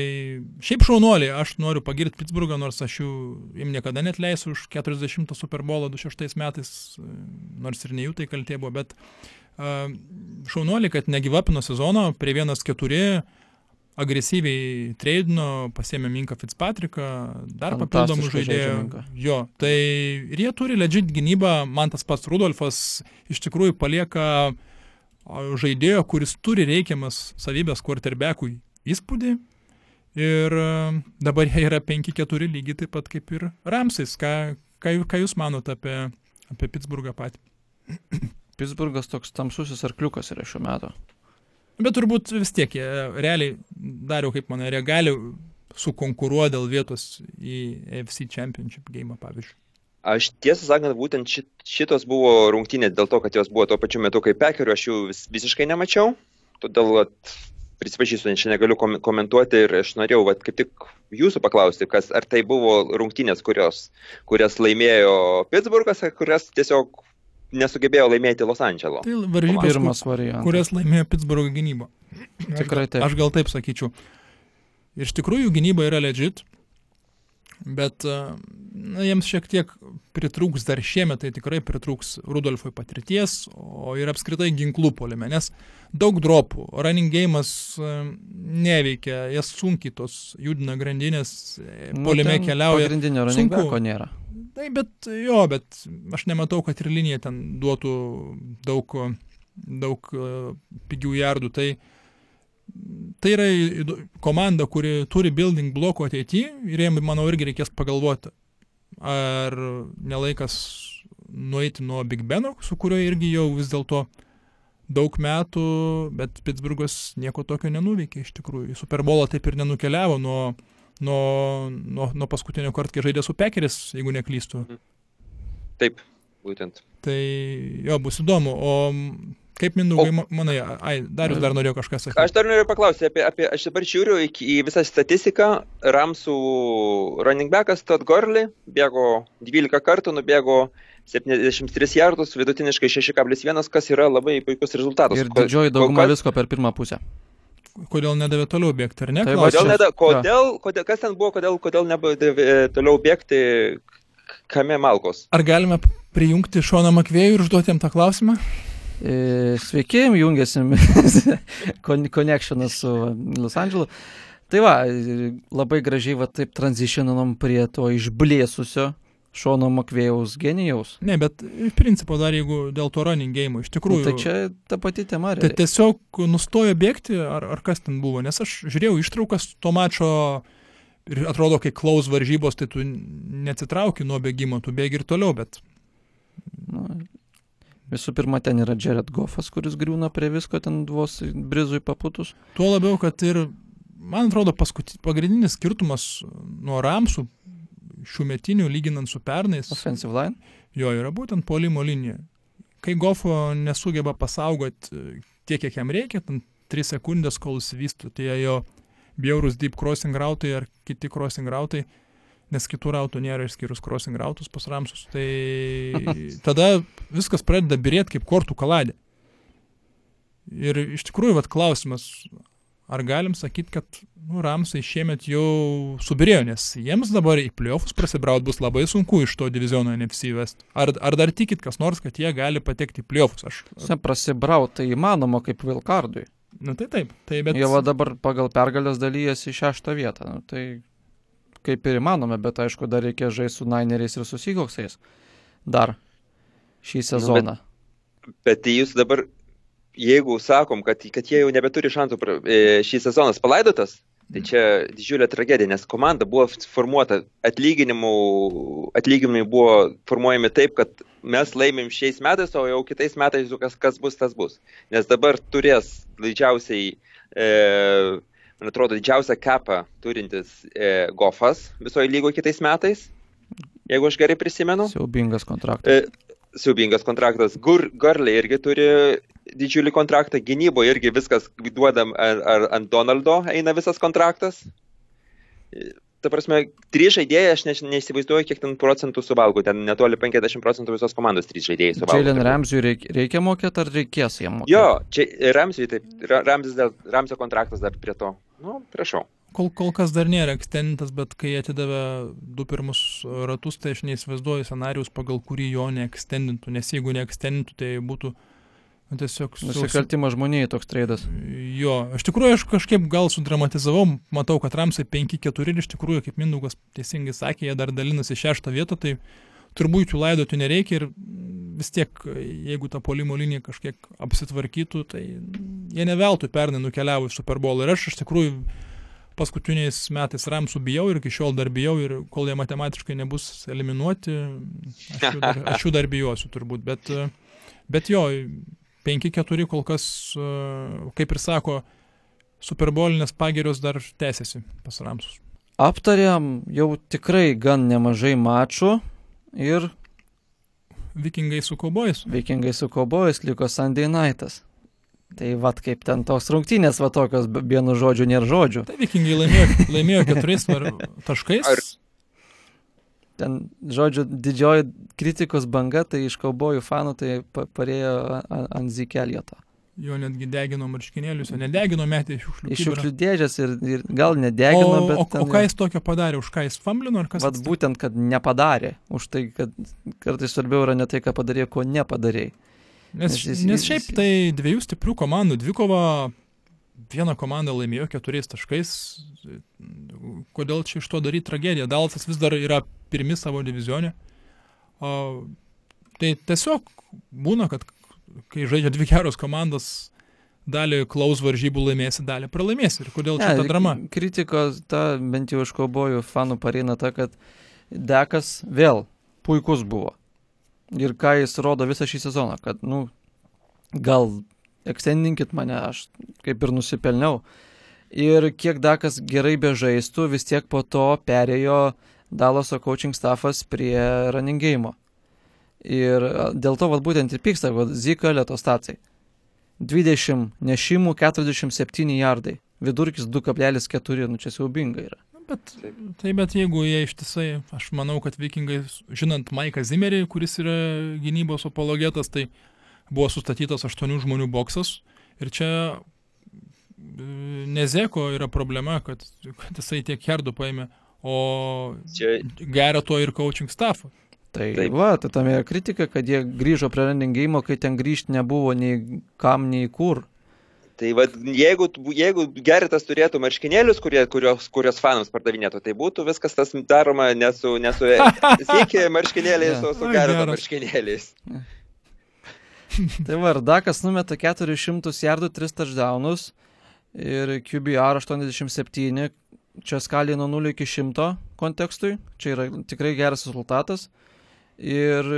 šiaip šaunuoliai, aš noriu pagirti Pittsburghą, nors aš jų im niekada net leisiu už 40 Super Bowl 26 metais, nors ir ne jų tai kaltė buvo, bet uh, šaunuoliai, kad negyvapino sezono prie 1-4 agresyviai treidino, pasėmė Minką Fitzpatricką, dar papildomų žaidėjų. Jo, tai ir jie turi legit gynybą, man tas pats Rudolfas iš tikrųjų palieka žaidėjo, kuris turi reikiamas savybės quarterbackui įspūdį. Ir dabar jie yra 5-4 lygiai taip pat kaip ir Ramsais. Ką, ką, ką jūs manote apie, apie Pittsburghą patį? Pittsburghas toks tamsusis arkliukas yra šiuo metu. Bet turbūt vis tiek, jie realiai, dariau kaip manai, jie gali sukonkuruoti dėl vietos į AFC Championship game, pavyzdžiui. Aš tiesą sakant, būtent šit, šitos buvo rungtynės dėl to, kad jos buvo tuo pačiu metu kaip pekerių, aš jų vis, visiškai nemačiau. Todėl prisipažįstu, aš negaliu komentuoti ir aš norėjau vat, kaip tik jūsų paklausti, kas, ar tai buvo rungtynės, kurios, kurias laimėjo Pittsburghas, ar kurias tiesiog nesugebėjo laimėti Los Andželo. Tai varžybos, pirmas variantas. Kurias laimėjo Pittsburgh gynyba. Tikrai taip. Aš gal taip sakyčiau. Iš tikrųjų gynyba yra legit, bet na, jiems šiek tiek pritrūks dar šiemet, tai tikrai pritrūks Rudolfui patirties, o ir apskritai ginklų polime, nes daug dropų, running game'as e, neveikia, jas sunkiai tos judina grandinės, e, polime nu, keliauja. Pagrindinio running backo nėra. Tai bet jo, bet aš nematau, kad ir linija ten duotų daug, daug e, pigių jardų. Tai, tai yra komanda, kuri turi building blokų ateityje ir jiems, manau, irgi reikės pagalvoti, ar nelaikas nueiti nuo Big Beno, su kuriuo irgi jau vis dėlto daug metų, bet Pittsburghas nieko tokio nenuveikė iš tikrųjų. Super Bowlą taip ir nenukeliavo nuo, nuo, nuo, nuo paskutinio karto, kai žaidė su Pekeris, jeigu neklystu. Taip, būtent. Tai jo, bus įdomu. O Kaip mindaugai, o, manai, ai, Darius dar norėjo kažką sakyti. Aš dar noriu paklausyti apie, apie aš dabar žiūriu į, į visą statistiką. Ramsų running backas Todd Gorley bėgo 12 kartų, nubėgo 73 jardus, vidutiniškai 6,1, kas yra labai puikus rezultatas. Ir didžioji dauguma kas... visko per pirmą pusę. Kodėl nedavė toliau bėgti, ar ne? Tai kodėl, neda, kodėl, kodėl, kas ten buvo, kodėl, kodėl nebadavė toliau bėgti, kame malkos? Ar galime prijungti Šoną Makvėjų ir užduoti jam tą klausimą? E, sveiki, jungiasi connectionas su Los Andželu. Tai va, labai gražiai va taip tranzitioninam prie to išblėsusio Šono Makvėjaus genijaus. Ne, bet principo dar jeigu dėl to running game, iš tikrųjų. Nu, tai čia ta pati tema. Tai tiesiog nustojo bėgti, ar, ar kas ten buvo, nes aš žiūrėjau ištraukas to mačo ir atrodo, kai klaus varžybos, tai tu neatsitrauki nuo bėgimo, tu bėgi ir toliau, bet... Nu, Visų pirma, ten yra Jared Goffas, kuris griūna prie visko ten vos brizui paputus. Tuo labiau, kad ir, man atrodo, pagrindinis skirtumas nuo Ramsų šių metinių, lyginant su pernais. Offensive line? Jo, yra būtent polimo linija. Kai Goffo nesugeba pasaugoti e, tiek, kiek jam reikia, ten 3 sekundės, kol įsivystų tie jo bjaurus deep crossing rautai ar kiti crossing rautai, nes kitų rautų nėra išskyrus crossing rautus pas Ramsus, tai tada viskas pradeda birėti kaip kortų kaladė. Ir iš tikrųjų, vat klausimas, ar galim sakyti, kad nu, Ramsai šiemet jau subirėjo, nes jiems dabar į playoffus prasibraut bus labai sunku iš to diviziono NFC vest. Ar, ar dar tikit kas nors, kad jie gali patekti į playoffus? Aš... Se prasibraut tai įmanoma kaip Vilkardui. Na nu, tai taip, tai bet... Jie va dabar pagal pergalės dalyjasi į šeštą vietą. Nu, tai kaip ir įmanoma, bet aišku, dar reikia žaisti su Nineriais ir su Seahawksais. Dar šį sezoną. Nu, bet, bet jūs dabar, jeigu sakom, kad, kad jie jau nebeturi šansų e, šį sezonas palaidotas, tai čia didžiulė tragedija, nes komanda buvo formuota, atlyginimai buvo formuojami taip, kad mes laimim šiais metais, o jau kitais metais kas, kas bus, tas bus. Nes dabar turės didžiausiai e, man atrodo, didžiausią kapą turintis e, Gofas visoje lygoje kitais metais, jeigu aš gerai prisimenu. Siaubingas kontraktas. E, siaubingas kontraktas. Gur, Garley irgi turi didžiulį kontraktą, gynyboje irgi viskas duodam, ar, ar ant Donaldo eina visas kontraktas. Ta prasme, trys žaidėjai, aš ne, neįsivaizduoju, kiek ten procentų suvalgo, ten netoli 50 procentų visos komandos trys žaidėjai suvalgo. Jalen Ramsui reikia, reikia mokėti ar reikės jam mokėti? Jo, čia Ramsui, taip, Ramsio kontraktas dar prie to. Nu, prašau. Kol, kol kas dar nėra ekstendintas, bet kai atidavė du pirmus ratus, tai aš neįsivaizduoju scenarius, pagal kurį jo neekstendintų, nes jeigu neekstendintų, tai būtų tiesiog... Nusikaltimas žmonijai toks traidas. Jo, iš tikrųjų aš kažkaip gal sudramatizavau, matau, kad Ramsai 5-4 ir iš tikrųjų, kaip Mindaugas teisingai sakė, jie dar dalinasi šeštą vietą, tai turbūt jų laidoti nereikia ir vis tiek, jeigu ta polimo linija kažkiek apsitvarkytų, tai jie neveltui pernai nukeliavo į Super Bowl. Ir aš iš tikrųjų paskutiniais metais Ramsų bijau ir iki šiol dar bijau ir kol jie matematiškai nebus eliminuoti, aš jų dar, aš jų dar bijosiu turbūt. Bet, bet jo, 5-4 kol kas, kaip ir sako, superbolinės pagirios dar tęsiasi pas Ramsus. Aptarėm jau tikrai gan nemažai mačų ir Vikingai su kaubojais. Vikingai su kaubojais liko Sunday Nightas. Tai vad kaip ten tos rungtynės, va tokios, vienu žodžiu nėra žodžių. Tai vikingai laimėjo, laimėjo keturiais taškais. Ar... Ten, žodžiu, didžioji kritikos banga, tai iš kaubojų fanų tai parėjo ant Zikelijoto. Jo netgi degino marškinėlius, jo nedegino metė iš šiukšlių. Iš kibirą. šiukšlių dėžės ir, ir gal nedegino, o, bet... o, ten o ką jis tokio padarė, už ką jis famblino ar kas? Vat atsitiko? būtent, kad nepadarė. Už tai, kad kartais svarbiau yra ne tai, ką padarė, ko nepadarė. Nes, nes jis- nes šiaip tai dviejų stiprių komandų dvikova, viena komanda laimėjo keturiais taškais. Kodėl čia iš to daryti tragediją? Dalsas vis dar yra pirmi savo divizionė. O, tai tiesiog būna, kad kai žaidžia dvi geros komandos, dalį klaus varžybų laimėsi, dalį pralaimėsi. Ir kodėl čia ta drama? Kritikos, ta bent jau iš kaubojų fanų pareina ta, kad Dekas vėl puikus buvo. Ir ką jis rodo visą šį sezoną, kad, nu, gal ekstendinkit mane, aš kaip ir nusipelniau. Ir kiek Dakas gerai bežaistų, vis tiek po to perėjo Dalaso coaching staffas prie running game. Ir dėl to vat, būtent ir pyksta, kad Zika Lieto stacijai. 20 nešimų, 47 jardai. Vidurkis 2,4, nu čia siaubinga yra. Bet, tai bet jeigu jie ištisai, aš manau, kad vikingai, žinant Maiką Zimmerį, kuris yra gynybos apologetas, tai buvo sustatytas aštuonių žmonių boksas. Ir čia e, Nezeko yra problema, kad, kad jisai tiek herdų paėmė, o Čia geria to ir coaching staffą. Tai Taip. va, tai tam yra kritika, kad jie grįžo prie running game, kai ten grįžti nebuvo nei kam, nei kur. Tai vad, jeigu, jeigu Geritas turėtų marškinėlius, kurie, kurios, kurios fanams pardavinėtų, tai būtų viskas tas daroma ne su, ne su sėkė marškinėliais, o su Gerito marškinėliais. Tai va, ir Dakas numeta 400 jardų, 3 touchdownus ir QBR 87, čia skalė nuo 0 iki 100 kontekstui, čia yra tikrai geras rezultatas. Ir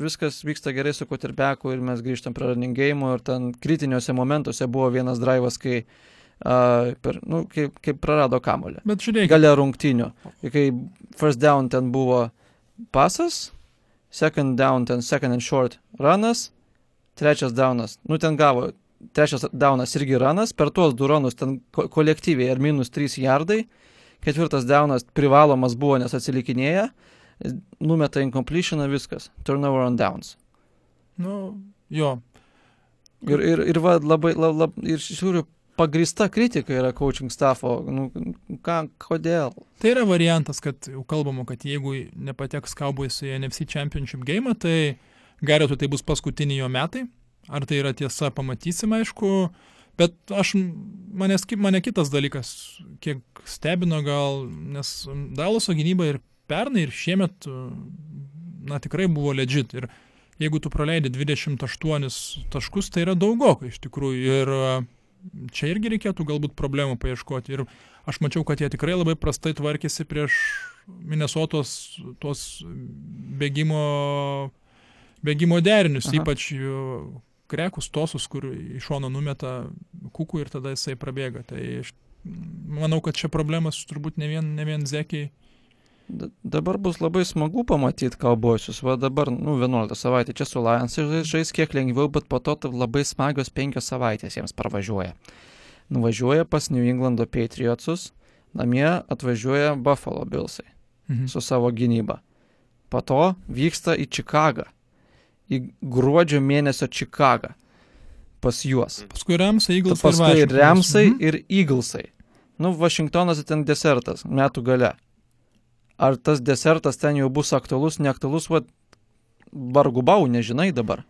viskas vyksta gerai su Kotirbeku ir mes grįžtam prie running game ir ten kritiniuose momentuose buvo vienas drivas, kai, uh, per, nu, kai, kai prarado kamolį. Bet žiūrėk, Gale rungtinių. Kai first down ten buvo pasas, second down ten second and short runas, trečias downas, nu ten gavo, trečias downas irgi runas, per tuos du runus ten ko kolektyviai ir minus 3 jardai, ketvirtas downas privalomas buvo, nes atsilikinėja, numeta incompletioną viskas, turnover on downs. nu, jo, Ir, ir, ir va, labai, lab, lab, ir iš tikrųjų pagrista kritika yra coaching staffo, nu, ką, kodėl? Tai yra variantas, kad jau kalbama, kad jeigu nepateks Cowboys į NFC Championship game, tai Garetui tai bus paskutiniai jo metai. Ar tai yra tiesa, pamatysim, aišku. Bet aš, ki- mane kitas dalykas, kiek stebino gal, nes Dalaso gynyba ir pernai, ir šiemet, na tikrai buvo legit. Ir jeigu tu praleidi 28 taškus, tai yra daugokai iš tikrųjų. Ir čia irgi reikėtų galbūt problemų paieškoti. Ir aš mačiau, kad jie tikrai labai prastai tvarkėsi prieš Minnesotos tuos bėgimo, bėgimo derinius, Aha. Ypač jų krekus tosus, kur iš šono numeta kukų ir tada jisai prabėga. Tai aš manau, kad čia problemas turbūt ne vien, ne vien zekiai. D dabar bus labai smagu pamatyti kaubojusius. Va dabar, nu, 11 savaitė čia su Lions žais, kiek lengviau, bet po to tai labai smagios 5 savaitės jiems pravažiuoja. Nuvažiuoja pas New Englando Patriotsus, namie atvažiuoja Buffalo Billsai Mhm. su savo gynyba. Po to vyksta į Čikagą. Į gruodžio mėnesio Čikagą. Pas juos. Paskui Ramsai, Eagles Paskui ir Remsai Mhm. ir Eaglesai. Nu, Vašingtonas ten desertas, metų gale. Ar tas desertas ten jau bus aktualus, neaktualus, va, vargu bau, nežinai dabar.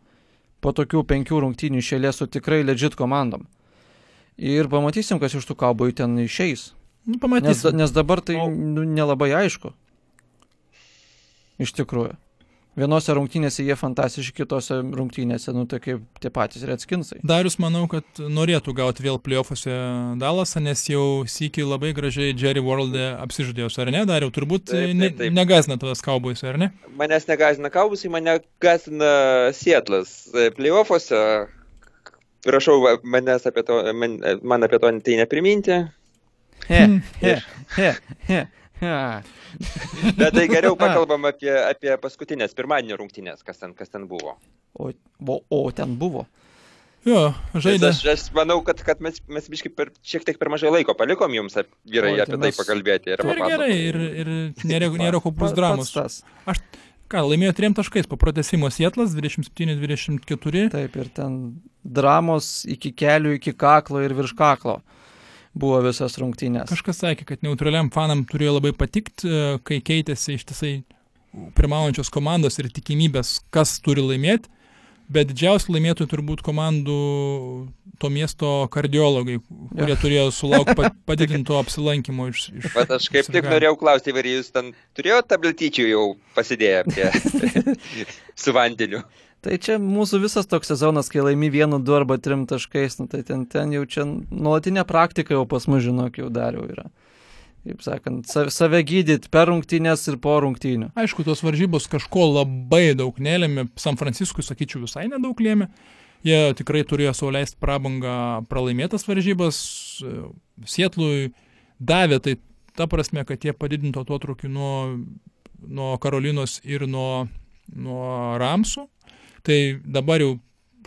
Po tokių penkių rungtynių išėlės su tikrai legit komandom. Ir pamatysim, kas iš tų kaubojų ten išeis. Nu, Nes, pamatysim. nes dabar tai nu, nelabai aišku. Iš tikrųjų. Vienose rungtynėse jie fantastiški, kitose rungtynėse, nu tai kaip tie patys Redskinsai. Darius, manau, kad norėtų gauti vėl playoffuose Dalasą, nes jau sėki labai gražiai Jerry World'e apsižadėjo, ar ne, Dariau? Turbūt Taip, taip, ne, taip. negazina tavęs Cowboys, ar ne? Manęs negazina Kaubusai, mane gazina Sietlas. Playoffuose, prašau manęs apie to, man, man apie to tai nepriminti. He, he, he, he, he. Bet tai geriau pakalbam apie, apie paskutinės pirmadienio rungtynės, kas ten, kas ten buvo. O, o, o ten buvo. Jo, žaidė. Aš, aš manau, kad, kad mes, mes biškai per, šiek tiek per mažai laiko palikom jums vyrai Oi, tai apie tai mes- pakalbėti. Ir, Ir gerai, ir, ir nėra, nėra Pa- dramos. tas. Ką, laimėjo trim taškais po pratesimo Sietlas 27-24. Taip, ir ten dramos iki kelių, iki kaklo ir virš kaklo buvo visas rungtynės. Kažkas sakė, kad neutraliam fanam turėjo labai patikti, kai keitėsi ištisai pirmaujančios komandos ir tikimybės, kas turi laimėti. Bet didžiausi laimėtojai turbūt komandų to miesto kardiologai, kurie ja. turėjo sulaukti padidinto apsilankimo iš... iš Bet aš kaip tik norėjau klausti, ar jūs ten turėjote tabletyčių jau pasidėję prie su vandeniu? Tai čia mūsų visas toks sezonas, kai laimi vienu, du arba trim taškais, nu, tai ten, ten jau čia nuolatinė praktika jau pas mus, žinok, jau dariau yra kaip sakant, save gydyti per rungtynės ir po rungtynių. Aišku, tos varžybos kažko labai daug nelėmė, San Franciskui, sakyčiau, visai nedaug lėmė. Jie tikrai turėjo sauliaisti prabangą pralaimėtas varžybas, Sietlui davė tai ta prasme, kad jie padidinto atotrukį nuo, nuo Karolinos ir nuo, nuo Ramsų. Tai dabar jau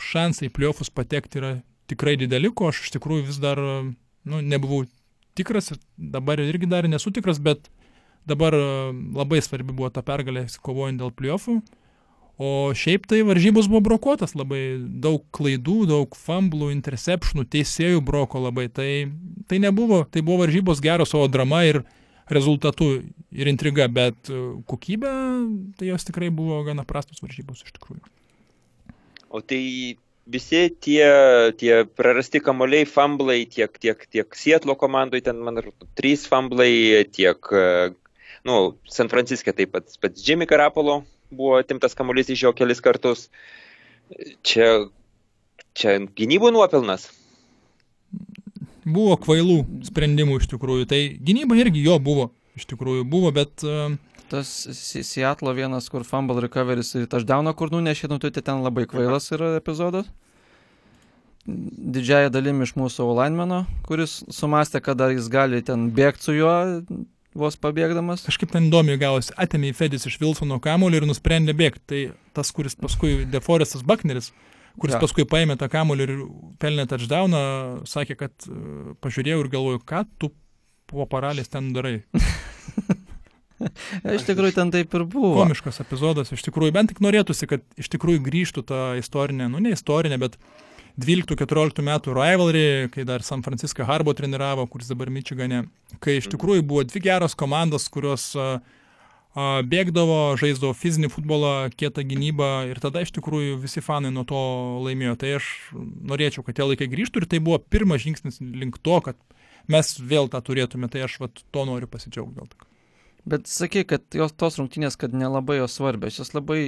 šansai pliofus patekti yra tikrai dideli, ko aš iš tikrųjų vis dar nu, nebuvau tikras, dabar irgi dar nesu tikras, bet dabar e, labai svarbi buvo ta pergalė kovojant dėl pliofų. O šiaip tai varžybos buvo brokuotas labai, daug klaidų, daug fumblų, interceptionų, teisėjų broko labai. Tai, tai nebuvo, tai buvo varžybos geros, o drama ir rezultatų ir intriga, bet e, kokybė, tai jos tikrai buvo gana prastos varžybos iš tikrųjų. O tai visi tie, tie prarasti kamoliai, famblai, tiek, tiek, tiek Sietlo komandai, ten man atrodo, trys famblai, tiek, nu, San Franciske taip pat pats Jimmy Karapolo buvo atimtas kamuolys iš jo kelis kartus. Čia, čia gynybų nuopelnas. Buvo kvailų sprendimų iš tikrųjų. Tai gynyba irgi jo buvo, iš tikrųjų buvo, bet uh, tas Seattle vienas, kur fumble recoveris ir touchdowną, kur nunešė, nu tai ten labai kvailas yra epizodas. Didžiaja dalim iš mūsų Olainmeno, kuris sumastė, kada jis gali ten bėgti su juo, vos pabėgdamas. Kažkaip ten įdomiai gavosi, atėmė į Fedis iš Wilsono kamuolį ir nusprendė bėgti. Tai tas, kuris paskui Deforestas Buckneris, kuris ja. paskui paėmė tą kamuolį ir pelnė touchdowną, sakė, kad uh, pažiūrėjau ir galvoju, ką tu po paralės ten darai. iš tikrųjų ten taip ir buvo. Komiškas epizodas, iš tikrųjų, bent tik norėtųsi, kad iš tikrųjų grįžtų ta istorinė, nu ne istorinė, bet 12-14 metų rivalry, kai dar San Francisco Harbo treniravo, kuris dabar Mičigane, kai iš tikrųjų buvo dvi geros komandos, kurios a, a, bėgdavo, žaisdavo fizinį futbolą, kietą gynybą ir tada iš tikrųjų visi fanai nuo to laimėjo. Tai aš norėčiau, kad tie laikai grįžtų ir tai buvo pirmas žingsnis link to, kad mes vėl tą turėtume, tai aš vat, to noriu pasidžiaugti gal tik. Bet sakai, kad jos tos rungtynės, kad nelabai jos svarbios, jos labai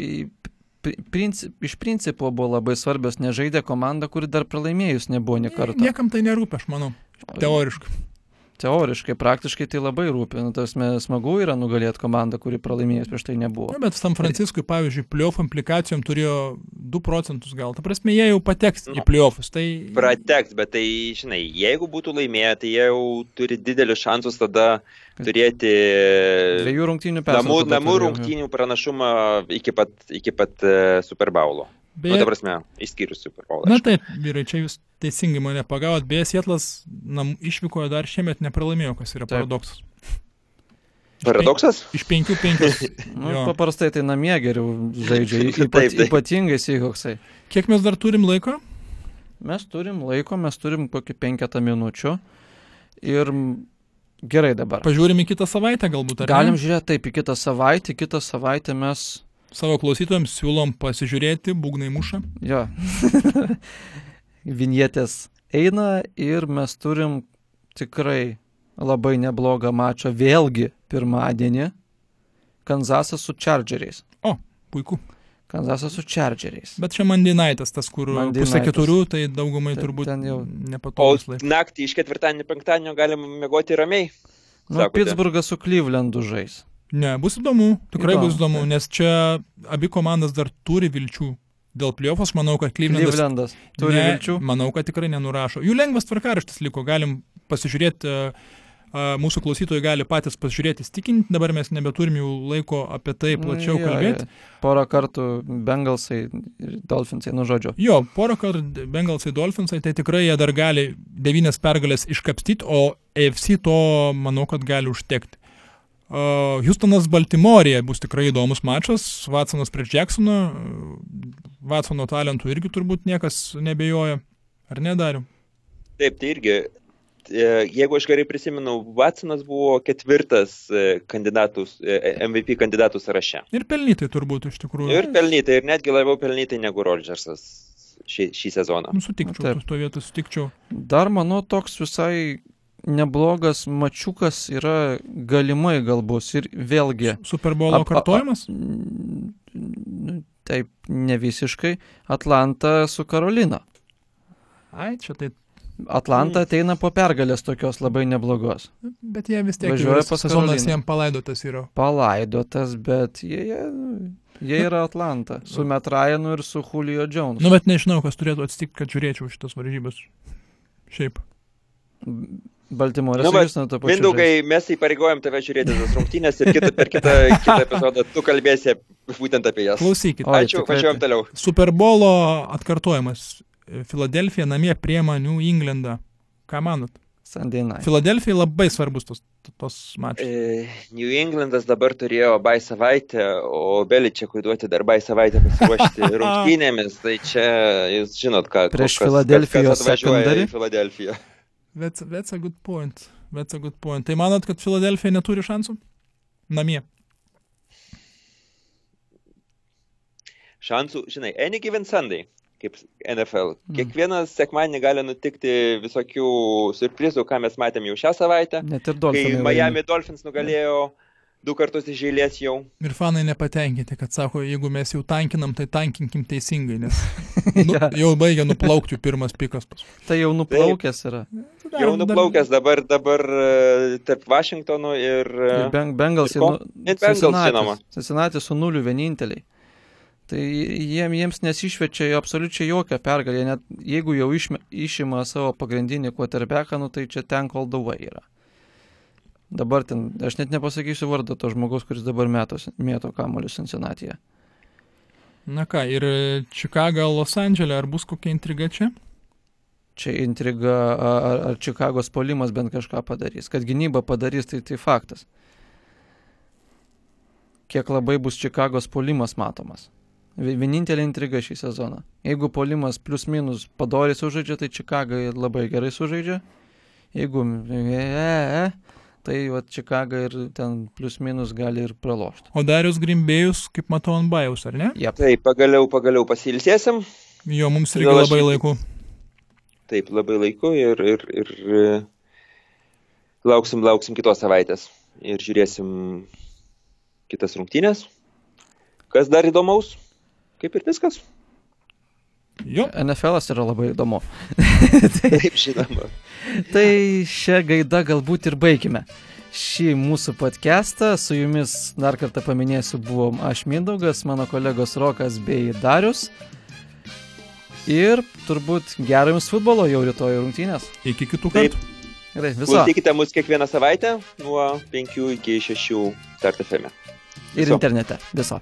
princip, iš principo buvo labai svarbios, nežaidė komanda, kuri dar pralaimėjus nebuvo ne kartą. Niekam tai nerūpia, aš manau, teoriškai teoriškai, praktiškai tai labai rūpi. Nu, tas smagu yra nugalėti komandą, kuri pralaimėjus prieš tai nebuvo. Na, bet San Franciskui, pavyzdžiui, pliofų implikacijom turėjo 2 procentus gal. Ta prasme, jie jau pateks nu, į pliofus. Tai... Prateks, bet tai, žinai, jeigu būtų laimėję, tai jie jau turi didelius šansus tada turėti dviejų rungtynių namų, namų rungtynių pranašumą iki pat, iki pat uh, Super Bowlo. Beje, nu, ta prasme, išskyrus Super Bowl. Na taip, vyrai, čia jūs teisingai mane pagavot. Beje, Sietlas nam išvykoje dar šiemet nepralaimėjo, kas yra taip. paradoksas. Paradoksas? Iš penkių penkios. nu, paprastai tai namie geriau žaidžia, ypat, taip, taip. ypatingai Seahawksai. Kiek mes dar turim laiko? Mes turim laiko, mes turim kokį penketą minučių. Ir gerai dabar. Pažiūrim į kitą savaitę galbūt, ar Galim ne? žiūrėti taip, į kitą savaitę. Kitą savaitę mes Savo klausytojams siūlom pasižiūrėti, būgnai muša. Jo. Vinjetės eina ir mes turim tikrai labai neblogą mačą vėlgi pirmadienį. Kanzasas su Chargeriais. O, puiku. Kanzasas su Chargeriais. Bet čia Mandinaitas, tas, kur nightas. keturių, tai daugumai Tai turbūt ten jau- nepatogus laikas. naktį iš ketvirtadienio penktadienio galima mėgoti ramiai. Nu? Pittsburgas su Clevelandu žais. Ne, bus įdomu, tikrai Įdomu, bus įdomu, taip. nes čia abi komandas dar turi vilčių. Dėl pliofos manau, kad Clevelandas Clevelandas turi ne, vilčių. Manau, kad tikrai nenurašo. Jų lengvas tvarkaraštis liko, galim pasižiūrėti, a, mūsų klausytojai gali patys pasižiūrėti, stikinti, dabar mes nebeturim jų laiko apie tai plačiau Jo, kalbėti. Porą kartų Bengalsai ir Dolphinsai, nu žodžiu. Jo, porą kartų Bengalsai Dolphinsai, tai tikrai jie dar gali devynias pergalės iškapstyti, o AFC to manau, kad gali užtekti. Uh, Houstonas Baltimorėje bus tikrai įdomus mačas. Vatsonas prieš Jacksoną. Vatsono talentų irgi turbūt niekas nebejoja. Ar nedariu? Taip, tai irgi, e, jeigu aš gerai prisimenu, Vatsonas buvo ketvirtas e, kandidatus, e, MVP kandidatų sąraše. Ir pelnytai turbūt iš tikrųjų. Ir pelnytai, ir netgi labiau pelnytai negu Rodžersas šį, šį sezoną. Nu, sutikčiau, Taip. to vietu sutikčiau. Dar manau toks visai neblogas mačiukas yra galimai galbus ir vėlgi. Superbolo kartojimas? Taip, ne visiškai. Atlanta su Karolina. Ai, čia tai. Atlanta ateina po pergalės tokios labai neblogos. Bet jie vis tiek Važiuoja pas sezonas jiems palaidotas yra. Palaidotas, bet jie, jie, jie yra Atlanta. Su Matt Ryanu ir su Julio Jones. Nu, bet nežinau, kas turėtų atsitikti, kad žiūrėčiau šitas varžybas. Šiaip. Baltimorė Nu, bet Houstonu to pačiu žais. Mindaugai, mes įpareigojom tave žiūrėti tas rungtynės ir kitą, per kitą, kitą epizodą tu kalbėsi būtent apie jas. Klausykit. Oi, Ačiū, važiuojam toliau. Superbolo atkartojimas. Filadelfija namie priema New Englandą. Ką manot? Sunday night. Filadelfijai labai svarbus tos, tos mačas. E, New Englandas dabar turėjo bai savaitę, o Beličiakui duoti dar bai savaitę pasiruošti rungtynėmis. Tai čia jūs žinot, ką. Prieš kas- Filadelfijos atvažiuoja į Filadelfiją. That's, that's a good point. That's a good point. Tai manot, kad Filadelfija neturi šansų? Namie. Šansų, žinai, any given Sunday, kaip NFL. Mm. Kiekvienas sekmadienį gali nutikti visokių surprizų, ką mes matėm jau šią savaitę. Net ir Kai Dolphinai. Miami Dolphins nugalėjo du kartus iš eilės jau. Ir fanai nepatenkinti, kad sako, jeigu mes jau tankinam, tai tankinkim teisingai, nes nu, Ja. jau baigia nuplaukti pirmas pikas. Tai jau nuplaukęs yra. Dar- Jau nuplaukęs dabar, dabar e, tarp Vašingtono ir... e, Ir Beng- Bengals ir nu- Net Bengals, žinoma. Cincinnati su nuliu vieninteliai. Tai jiem, jiems nesišvečia absoliučiai jokią pergalę, net jeigu jau išme, išima savo pagrindinį quarterbacką, nu tai čia ten kol dauai yra. Dabar ten, aš net nepasakysiu vardą to žmogaus, kuris dabar metos, mėto kamolius Cincinnati'e. Na ką, ir Čikaga, Los Andželė, ar bus kokia intriga čia? Čia intriga, ar, ar Čikagos polimas bent kažką padarys. Kad gynyba padarys, tai tai faktas. Kiek labai bus Čikagos polimas matomas. Vi- Vienintelė intriga šį sezoną. Jeigu polimas plus minus padoriai sužaidžia, tai Čikaga labai gerai sužaidžia. Jeigu e, e, tai va Čikaga ir ten plus minus gali ir pralošti. O Darius Grimbėjus, kaip matau, ant bajaus, ar ne? Jep. Tai pagaliau, pagaliau pasilsėsim. Jo, mums irgi Gal aš- labai laiku. Taip, labai laiku ir, ir, ir e, lauksim, lauksim kitos savaitės. Ir žiūrėsim kitas rungtynės. Kas dar įdomaus? Kaip ir viskas. Jo, NFL yra labai įdomu. Taip, žinoma. Tai šią gaidą galbūt ir baigime. Šį mūsų podcastą su jumis dar kartą paminėsiu buvom aš Mindaugas, mano kolegos Rokas bei Darius. Ir turbūt gero jums futbolo jau rytoj rungtynės. iki kitų kartų. Gerai, viso. Klausykite mus kiekvieną savaitę nuo 5 iki 6 start FM. Ir viso. internete. Viso.